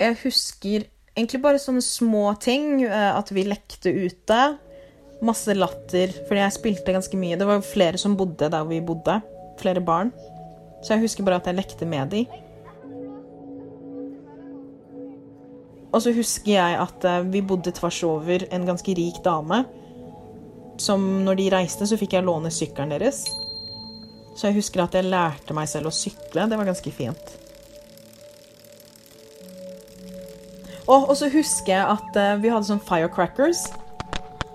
Jeg husker egentlig bare sånne små ting. eh, At vi lekte ute. Masse latter, fordi jeg spilte ganske mye. Det var flere som bodde der vi bodde. Flere barn. Så jeg husker bare at jeg lekte med de. Og så husker jeg at eh, vi bodde tvers over en ganske rik dame. Som når de reiste, så fikk jeg låne sykkelen deres. Så jeg husker at jeg lærte meg selv å sykle. Det var ganske fint. Og, så husker jeg at uh, vi hadde sånn firecrackers.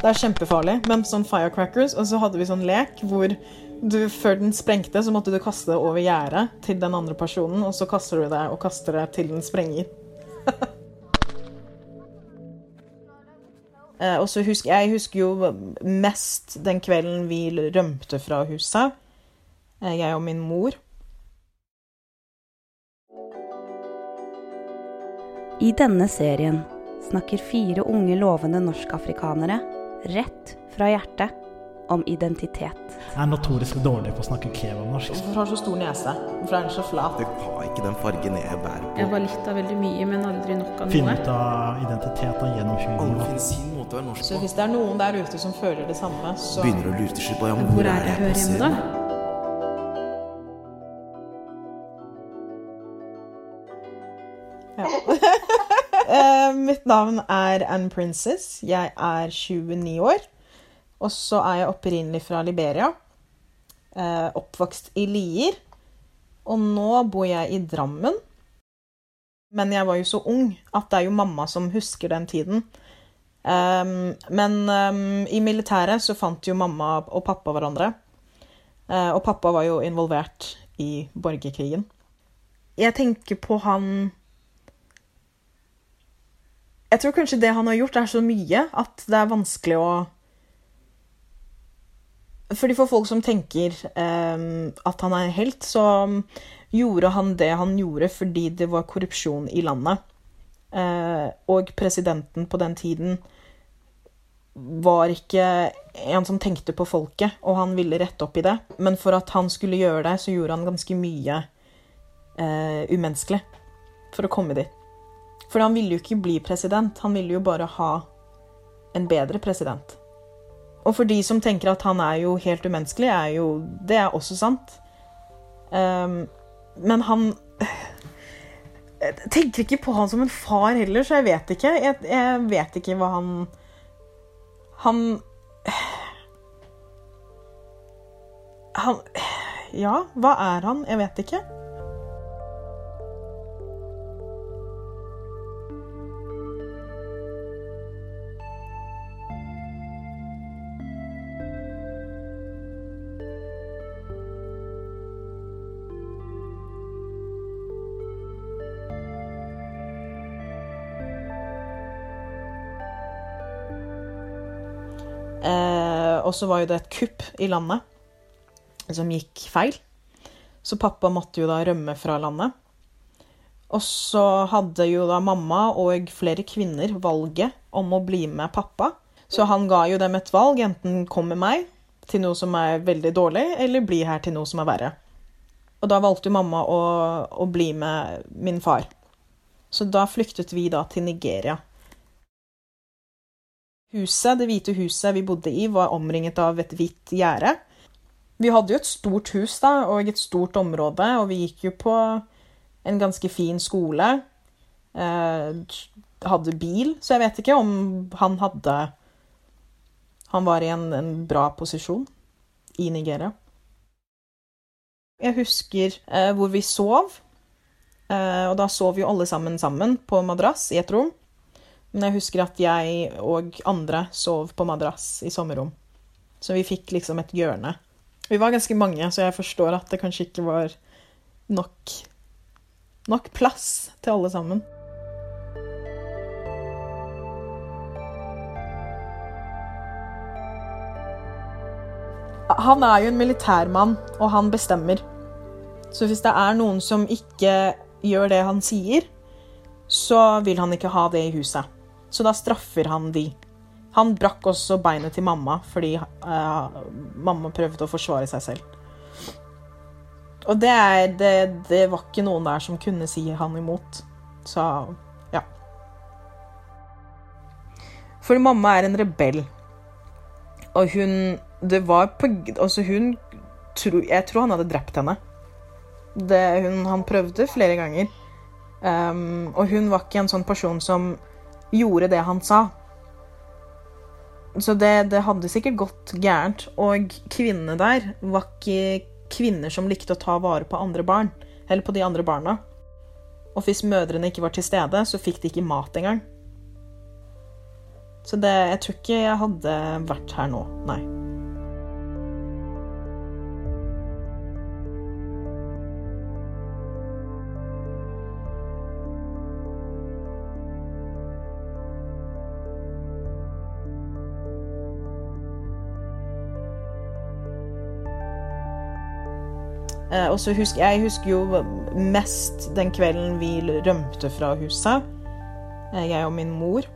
Det er kjempefarlig, men sånn firecrackers. Og så hadde vi sånn lek hvor du, før den sprengte, så måtte du kaste det over gjerdet til den andre personen, og så kaster du det og kaster det til den sprenger. uh, og så husker jeg husker jo mest den kvelden vi rømte fra huset, Uh, jeg og min mor. I denne serien snakker fire unge lovende norskafrikanere rett fra hjertet om identitet. Jeg er notorisk dårlig på å snakke kebabnorsk. Hvorfor har du så stor nese? Hvorfor er den så flat? Det har ikke den fargen jeg bærer på. Jeg var litt av veldig mye, men aldri nok av noe. Finne ut av identiteten gjennom 20 Alle finner sin måte å være norsk på. Så hvis det er noen der ute som føler det samme, så Begynner å lure på ja, men Hvor er det jeg hører hjemme, da? Eh, Mitt navn er Anne Princess. Jeg er 29 år. Og så er jeg opprinnelig fra Liberia. Eh, oppvokst i Lier. Og nå bor jeg i Drammen. Men jeg var jo så ung at det er jo mamma som husker den tiden. Um, men um, i militæret så fant jo mamma og pappa hverandre. Uh, og pappa var jo involvert i borgerkrigen. Jeg tenker på han Jeg tror kanskje det han har gjort, er så mye at det er vanskelig å Fordi For folk som tenker um, at han er en helt, så gjorde han det han gjorde fordi det var korrupsjon i landet. Uh, og presidenten på den tiden var ikke en som tenkte på folket, og han ville rette opp i det. Men for at han skulle gjøre det, så gjorde han ganske mye eh, umenneskelig for å komme dit. For han ville jo ikke bli president, han ville jo bare ha en bedre president. Og for de som tenker at han er jo helt umenneskelig, er jo Det er også sant. Um, men han Jeg tenker ikke på han som en far heller, så jeg vet ikke. Jeg, jeg vet ikke hva han Han Han Ja, hva er han? Jeg vet ikke. Og så var jo det et kupp i landet som gikk feil. Så pappa måtte jo da rømme fra landet. Og så hadde jo da mamma og flere kvinner valget om å bli med pappa. Så han ga jo dem et valg. Enten kom med meg til noe som er veldig dårlig, eller bli her til noe som er verre. Og da valgte jo mamma å, å bli med min far. Så da flyktet vi da til Nigeria. Huset, Det hvite huset vi bodde i, var omringet av et hvitt gjerde. Vi hadde jo et stort hus da, og et stort område, og vi gikk jo på en ganske fin skole. Eh, hadde bil, så jeg vet ikke om han hadde Han var i en, en bra posisjon i Nigeria. Jeg husker eh, hvor vi sov, eh, og da sov jo alle sammen sammen på madrass i et rom. Men jeg husker at jeg og andre sov på madrass i sommerrom. Så vi fikk liksom et hjørne. Vi var ganske mange, så jeg forstår at det kanskje ikke var nok, nok plass til alle sammen. Han er jo en militærmann, og han bestemmer. Så hvis det er noen som ikke gjør det han sier, så vil han ikke ha det i huset. Så da straffer han de. Han brakk også beinet til mamma fordi uh, mamma prøvde å forsvare seg selv. Og det, er, det, det var ikke noen der som kunne si han imot. Så ja. For mamma er en rebell. Og hun Det var på Altså, hun tro, Jeg tror han hadde drept henne. Det, hun, han prøvde flere ganger. Um, og hun var ikke en sånn person som gjorde det han sa. Så det, det hadde sikkert gått gærent. Og kvinnene der var ikke kvinner som likte å ta vare på andre barn. Eller på de andre barna. Og hvis mødrene ikke var til stede, så fikk de ikke mat engang. Så det, jeg tror ikke jeg hadde vært her nå, nei. Og så husker jeg husker jo mest den kvelden vi rømte fra huset, eh, jeg og min mor.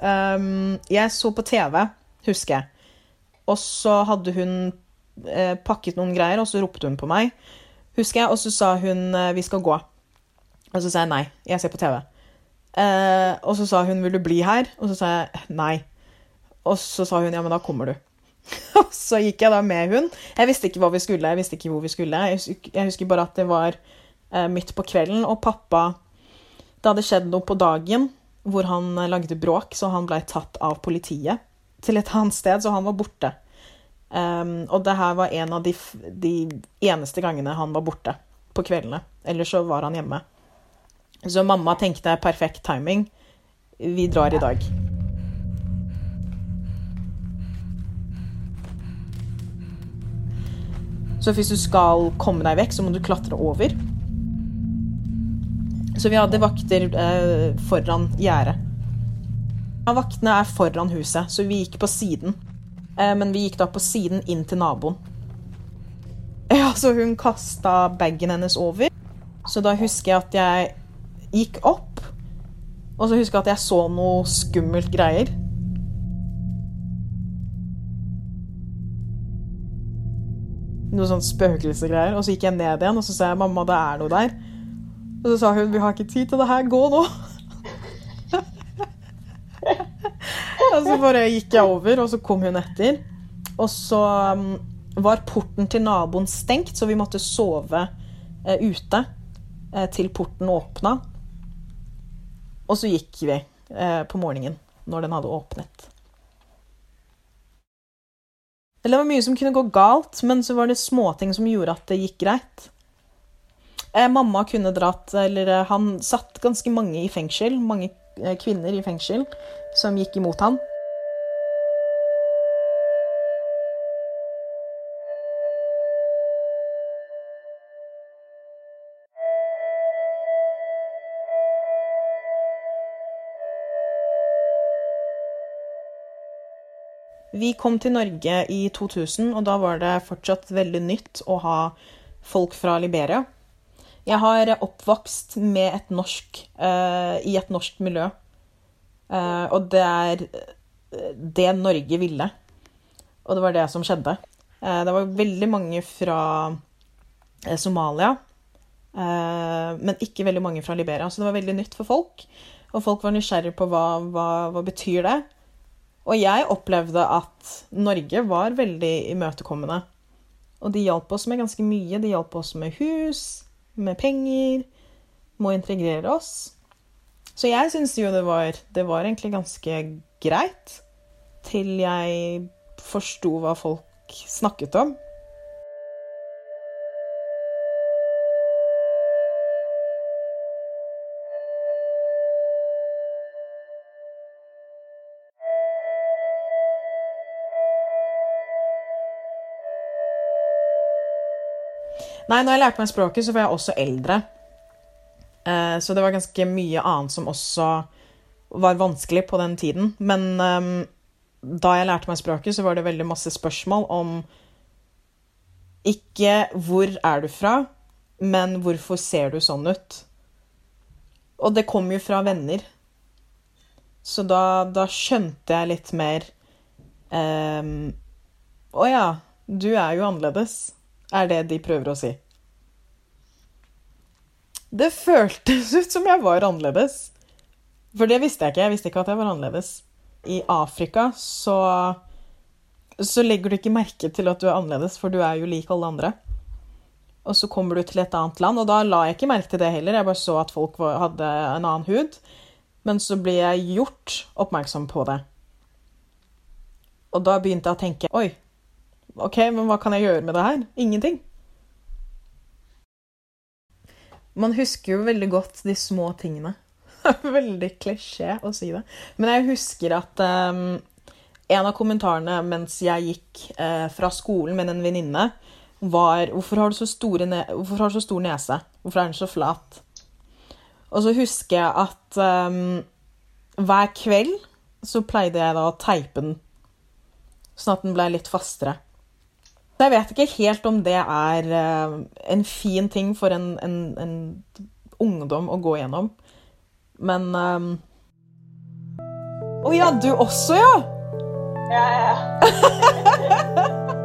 Um, jeg så på TV, husker jeg. Og så hadde hun eh, pakket noen greier, og så ropte hun på meg. Husker jeg, Og så sa hun eh, 'vi skal gå'. Og så sa jeg nei, jeg ser på TV. Eh, og så sa hun 'vil du bli her?' Og så sa jeg nei. Og så sa hun 'ja, men da kommer du'. Og så gikk jeg da med hun. Jeg visste ikke hva vi skulle, jeg visste ikke hvor vi skulle. Jeg husker, bare at det var eh, midt på kvelden, og pappa Det hadde skjedd noe på dagen hvor han eh, lagde bråk, så han blei tatt av politiet til et annet sted, så han var borte. Um, og det her var en av de, de eneste gangene han var borte på kveldene. Ellers så var han hjemme. Så mamma tenkte perfekt timing. Vi drar i dag. Så hvis du skal komme deg vekk, så må du klatre over. Så vi hadde vakter eh, foran gjerdet. Ja, vaktene er foran huset, så vi gikk på siden. Eh, men vi gikk da på siden inn til naboen. Ja, så hun kasta bagen hennes over. Så da husker jeg at jeg gikk opp, og så husker jeg at jeg så noe skummelt greier. Noe sånn spøkelsesgreier. Og så gikk jeg ned igjen, og så sa jeg mamma, det er noe der. Og så sa hun vi har ikke tid til det her, gå nå. og så bare gikk jeg over, og så kom hun etter. Og så um, var porten til naboen stengt, så vi måtte sove eh, ute eh, til porten åpna. Og så gikk vi eh, på morgenen når den hadde åpnet. Eller det var mye som kunne gå galt, men så var det småting som gjorde at det gikk greit. Eh, mamma kunne dratt Eller eh, han satt ganske mange i fengsel. Mange eh, kvinner i fengsel som gikk imot han. Vi kom til Norge i 2000, og da var det fortsatt veldig nytt å ha folk fra Liberia. Jeg har oppvokst med et norsk, uh, i et norsk miljø. Uh, og det er eh, det Norge ville. Og det var det som skjedde. Uh, det var veldig mange fra Somalia, men ikke veldig mange fra Liberia. Så det var veldig nytt for folk. Og folk var nysgjerrige på hva, hva, hva betyr det Og jeg opplevde at Norge var veldig imøtekommende. Og de hjalp oss med ganske mye. De hjalp oss med hus, med penger, med å integrere oss. Så jeg syns jo det var, det var egentlig ganske greit. Til jeg forsto hva folk snakket om. Nei, når jeg lærte meg språket, så var jeg også eldre. Eh, Så det var ganske mye annet som også var vanskelig på den tiden. Men ehm, da jeg lærte meg språket, så var det veldig masse spørsmål om ikke 'hvor er du fra', men 'hvorfor ser du sånn ut'? Og det kom jo fra venner. Så da, da skjønte jeg litt mer Å ja, du er jo annerledes, er det de prøver å si. Det føltes ut som jeg var annerledes. For det visste jeg ikke. Jeg visste ikke at jeg var annerledes. i Afrika, så så legger du ikke merke til at du er annerledes, for du er jo lik alle andre. Og så kommer du til et annet land, og da la jeg ikke merke til det heller. Jeg bare så at folk hadde en annen hud. Men så ble jeg gjort oppmerksom på det. Og da begynte jeg å tenke Oi, OK, men hva kan jeg gjøre med det her? Ingenting. Man husker jo veldig godt de små tingene. veldig klisjé å si det. Men jeg husker at um, en av kommentarene mens jeg gikk uh, fra skolen med en venninne, var hvorfor har, hvorfor har du så stor nese? Hvorfor er den så flat? Og så husker jeg at um, hver kveld så pleide jeg da å teipe den, sånn at den ble litt fastere. Så jeg vet ikke helt om det er uh, en fin ting for en, en, en, ungdom å gå gjennom, men um... oh, ja, du også, ja! Ja, ja.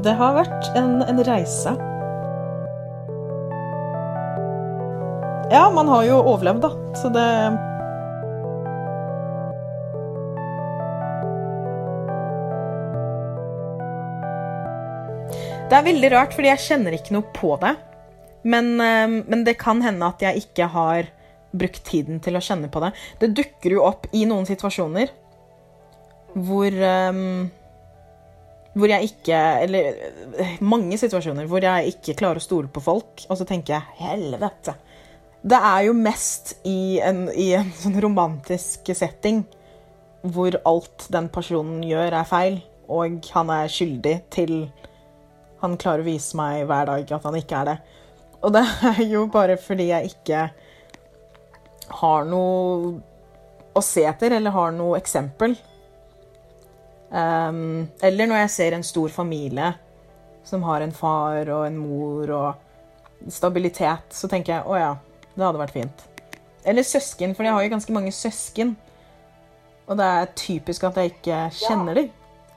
Det har vært en, en reise. Ja, man har jo overlevd, da, så det Det er veldig rart, fordi jeg kjenner ikke noe på det. Men, eh, men det kan hende at jeg ikke har brukt tiden til å kjenne på det. Det dukker jo opp i noen situasjoner hvor um, hvor jeg ikke Eller mange situasjoner hvor jeg ikke klarer å stole på folk. Og så tenker jeg helvete. Det er jo mest i en, i en sånn romantisk setting hvor alt den personen gjør, er feil, og han er skyldig til Han klarer å vise meg hver dag at han ikke er det. Og det er jo bare fordi jeg ikke har noe å se etter, eller har noe eksempel. Um, eller når jeg ser en stor familie som har en far og en mor og stabilitet, så tenker jeg å ja, det hadde vært fint. Eller søsken, for jeg har jo ganske mange søsken. Og det er typisk at jeg ikke kjenner dem.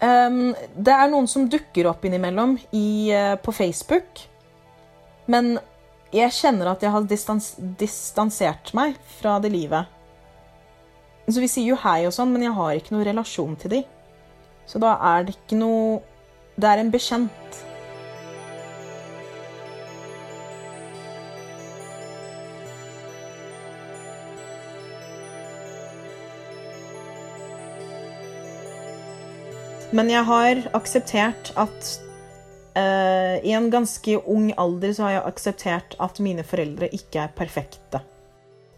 Det er noen som dukker opp innimellom i, uh, på Facebook. Men jeg kjenner at jeg har distans distansert meg fra det livet. Så vi sier jo hei og sånn, men jeg har ikke noen relasjon til dem. Så da er det ikke noe Det er en bekjent. Men jeg har akseptert at uh, I en ganske ung alder så har jeg akseptert at mine foreldre ikke er perfekte.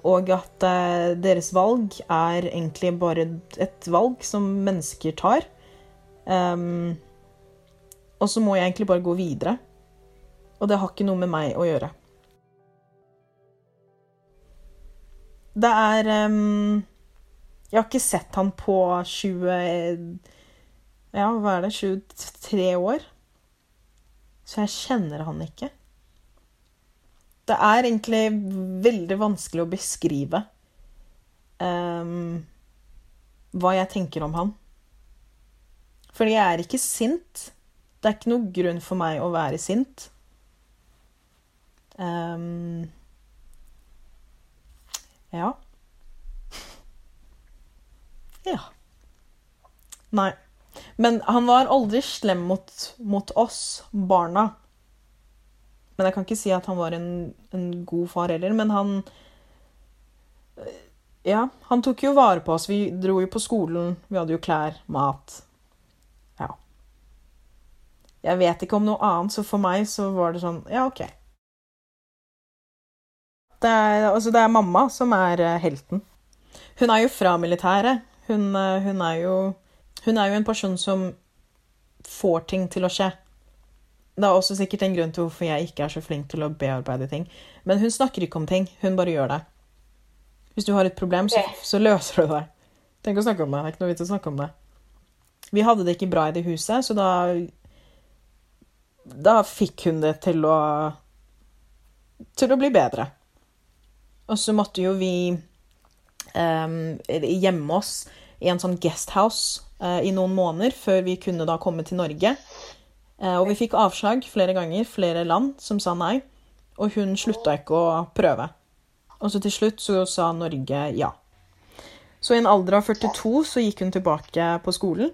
Og at uh, deres valg er egentlig bare et valg som mennesker tar. Um, og så må jeg egentlig bare gå videre. Og det har ikke noe med meg å gjøre. Det er um, Jeg har ikke sett han på 20 Ja, hva er det? 23 år. Så jeg kjenner han ikke. Det er egentlig veldig vanskelig å beskrive um, hva jeg tenker om han. Fordi jeg er ikke sint. Det er ikke noe grunn for meg å være sint. Um, ja. Ja. Nei. Men han var aldri slem mot, mot, oss, barna. Men jeg kan ikke si at han var en, en god far heller. Men han Ja, han tok jo vare på oss. Vi dro jo på skolen. Vi hadde jo klær, mat. Ja. Jeg vet ikke om noe annet, så for meg så var det sånn Ja, OK. Det er, altså, det er mamma som er uh, helten. Hun er jo fra militæret. Hun, uh, hun er jo hun er jo en person som får ting til å skje. Det er også sikkert en grunn til hvorfor jeg ikke er så flink til å bearbeide ting. Men hun snakker ikke om ting, hun bare gjør det. Hvis du har et problem, så, så løser du det. Tenk å snakke om det. Det er ikke noe vits å snakke om det. Vi hadde det ikke bra i det huset, så da Da fikk hun det til å Til å bli bedre. Og så måtte jo vi um, gjemme oss i en sånn guesthouse i noen måneder før vi kunne da komme til Norge. Uh, og vi fikk avslag flere ganger, flere land som sa nei. Og hun slutta ikke å prøve. Og så til slutt så sa Norge ja. Så i en alder av 42 så gikk hun tilbake på skolen.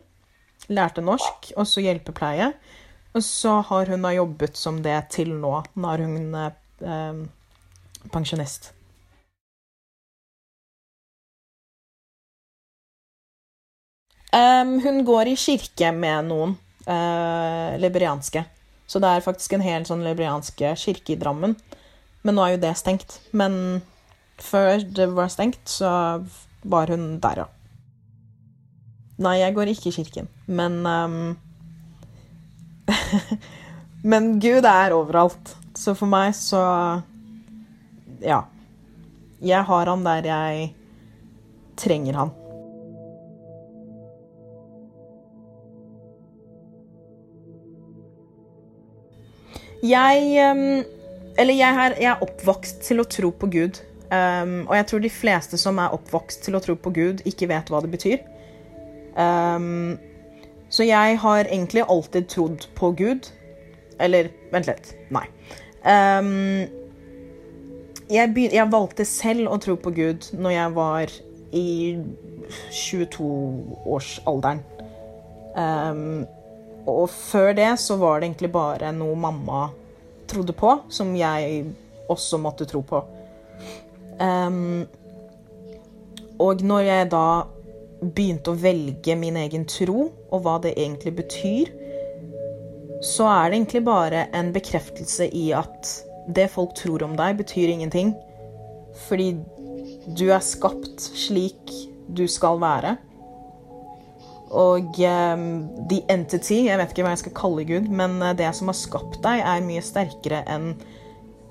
Lærte norsk, og så hjelpepleie. Og så har hun da jobbet som det til nå. Nå er hun eh, pensjonist. Em, hun går i kirke med noen uh, liberianske. Så det er faktisk en hel sånn liberianske kirke i Drammen. Men nå er jo det stengt. Men før det var stengt, så var hun der, ja. Nei, jeg går ikke i kirken, men um... Men Gud er overalt. Så for meg så Ja. Jeg har han der jeg trenger han. Jeg Eller jeg er, jeg er oppvokst til å tro på Gud. Um, og jeg tror de fleste som er oppvokst til å tro på Gud, ikke vet hva det betyr. Um, så jeg har egentlig alltid trodd på Gud. Eller vent litt. Nei. Um, jeg, begy- jeg valgte selv å tro på Gud når jeg var i 22-årsalderen. Um, og før det så var det egentlig bare noe mamma trodde på, som jeg også måtte tro på. Um, og når jeg da begynte å velge min egen tro, og hva det egentlig betyr, så er det egentlig bare en bekreftelse i at det folk tror om deg, betyr ingenting. Fordi du er skapt slik du skal være. Og um, the entity, jeg vet ikke hva jeg skal kalle Gud, men eh, det som har skapt deg, er mye sterkere enn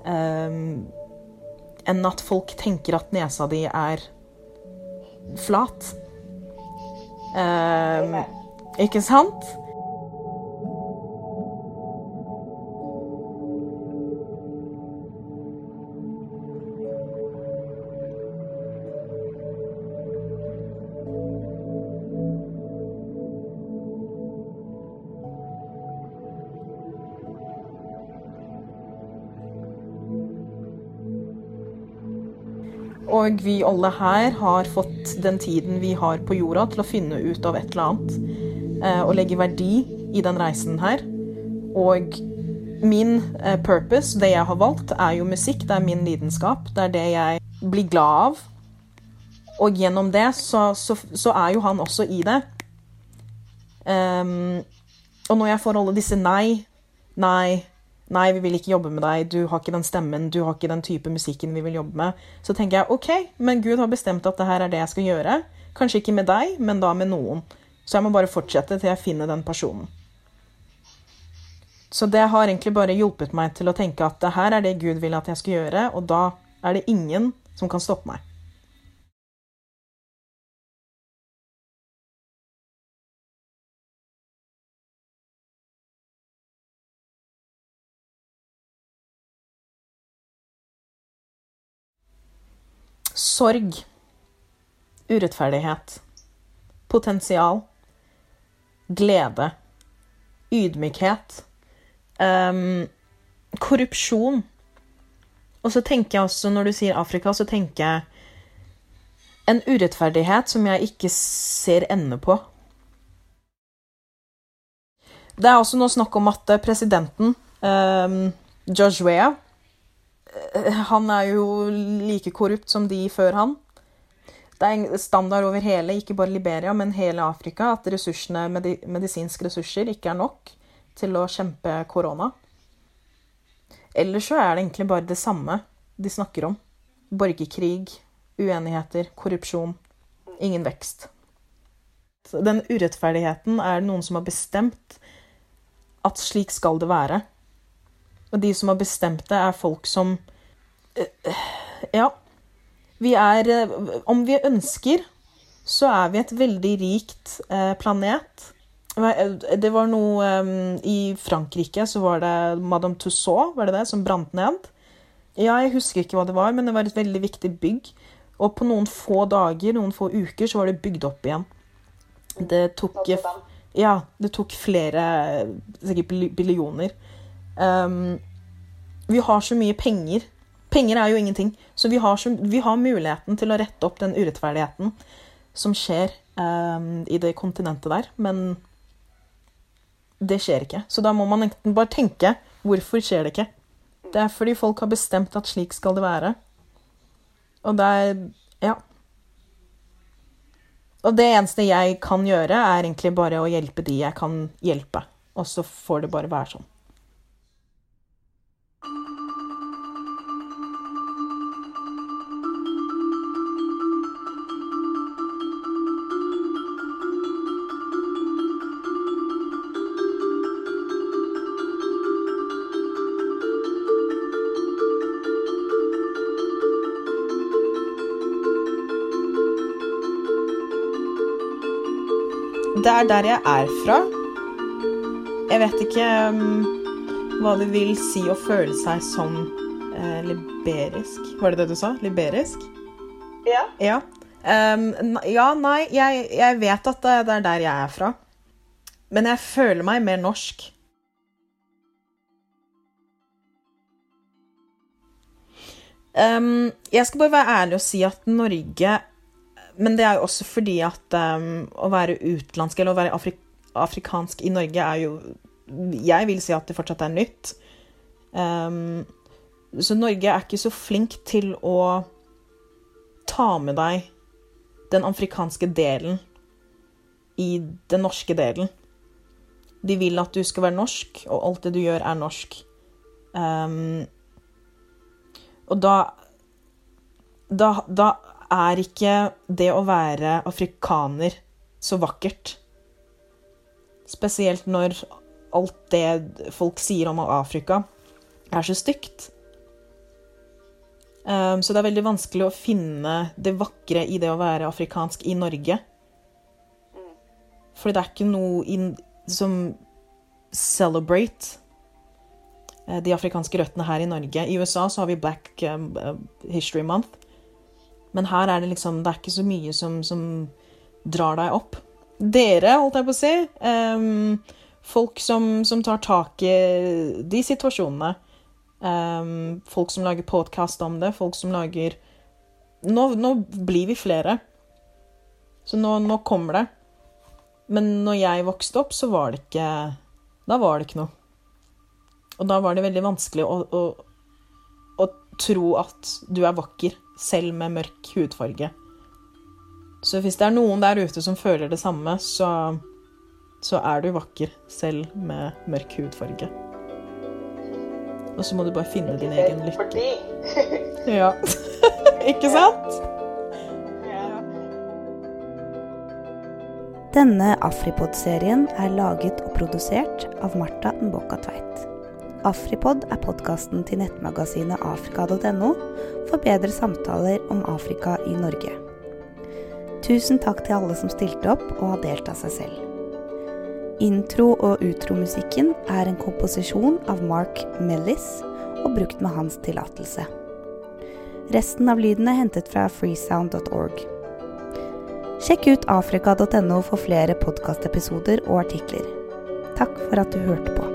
um, enn at folk tenker at nesa di er flat. Um, ikke sant? Og vi alle her har fått den tiden vi har på jorda til å finne ut av et eller annet. eh, Og legge verdi i den reisen her. Og min eh, purpose, det jeg har valgt, er jo musikk. Det er min lidenskap. Det er det jeg blir glad av. Og gjennom det så, så, så er jo han også i det. Um, og når jeg får alle disse nei, nei, nei, vi vil ikke jobbe med deg, du har ikke den stemmen, du har ikke den type musikken vi vil jobbe med, så tenker jeg OK, men Gud har bestemt at det her er det jeg skal gjøre. Kanskje ikke med deg, men da med noen. Så jeg må bare fortsette til jeg finner den personen. Så det har egentlig bare hjulpet meg til å tenke at det her er det Gud vil at jeg skal gjøre, og da er det ingen som kan stoppe meg. Sorg. Urettferdighet. Potensial. Glede. Ydmykhet. Um, korrupsjon. Og så tenker jeg også, når du sier Afrika, så tenker jeg en urettferdighet som jeg ikke ser ende på. Det er også nå snakk om at presidenten, um, George Weah, eh, han er jo like korrupt som de før han. Det er en standard over hele, ikke bare Liberia, men hele Afrika, at ressursene, medi medisinske ressurser ikke er nok til å kjempe korona. Ellers så er det egentlig bare det samme de snakker om. Borgerkrig, uenigheter, korrupsjon. Ingen vekst. Den urettferdigheten er det noen som har bestemt at slik skal det være. Og de som har bestemt det, er folk som eh, Ja. Vi er eh, Om vi ønsker, så er vi et veldig rikt eh, planet. Det var noe I Frankrike så var det Madame Tussaud var det det, som brant ned. Ja, jeg husker ikke hva det var, men det var et veldig viktig bygg. Og på noen få dager, noen få uker, så var det bygd opp igjen. Det tok Ja, det tok flere Sikkert billioner. Um, Vi har så mye penger. Penger er jo ingenting. Så vi har, så, vi har muligheten til å rette opp den urettferdigheten som skjer um, i det kontinentet der. Men det skjer ikke. Så da må man enten bare tenke hvorfor skjer det ikke? Det er fordi folk har bestemt at slik skal det være. Og det er Ja. Og det eneste jeg kan gjøre, er egentlig bare å hjelpe de jeg kan hjelpe. Og så får det bare være sånn. Det er der jeg er fra. Jeg vet ikke um, hva det vil si å føle seg som uh, liberisk. Var det det du sa? Liberisk? Ja. Ja. Um, ja, nei, jeg, jeg vet at det, det er der jeg er fra. Men jeg føler meg mer norsk. Um, jeg skal bare være ærlig og si at Norge Men det er jo også fordi at um, å være utenlandsk eller å være afri afrikansk i Norge er jo Jeg vil si at det fortsatt er nytt. Um, så Norge er ikke så flink til å ta med deg den afrikanske delen i den norske delen. De vil at du skal være norsk, og alt det du gjør, er norsk. Um, og da, da Da er ikke det å være afrikaner så vakkert. Spesielt når alt det folk sier om Afrika, er så stygt. Um, så det er veldig vanskelig å finne det vakre i det å være afrikansk i Norge. Fordi det er ikke noe som celebrate eh, de afrikanske røttene her i Norge. I USA så har vi Black uh, History Month. Men her er det liksom Det er ikke så mye som, som drar deg opp. Dere, holdt jeg på å si. Um, folk som, som tar tak i de situasjonene. Um, folk som lager podkast om det. Folk som lager nå, nå blir vi flere. Så nå, nå kommer det. Men når jeg vokste opp, så var det ikke Da var det ikke noe. Og da var det veldig vanskelig å, å, å tro at du er vakker, selv med mørk hudfarge. Så hvis det er noen der ute som føler det samme, så, så er du vakker, selv med mørk hudfarge. Og så må du bare finne din egen lykke. Ja. ikke sant? Denne Afripod-serien er laget og produsert av Marta Mboka Tveit. Afripod er podkasten til nettmagasinet afrika.no for bedre samtaler om Afrika i Norge. Tusen takk til alle som stilte opp og har delt av seg selv. Intro- og utromusikken er en komposisjon av Mark Mellis og brukt med hans tillatelse. Resten av lyden er hentet fra freesound.org. Sjekk ut afrika.no for flere podkastepisoder og artikler. Takk for at du hørte på.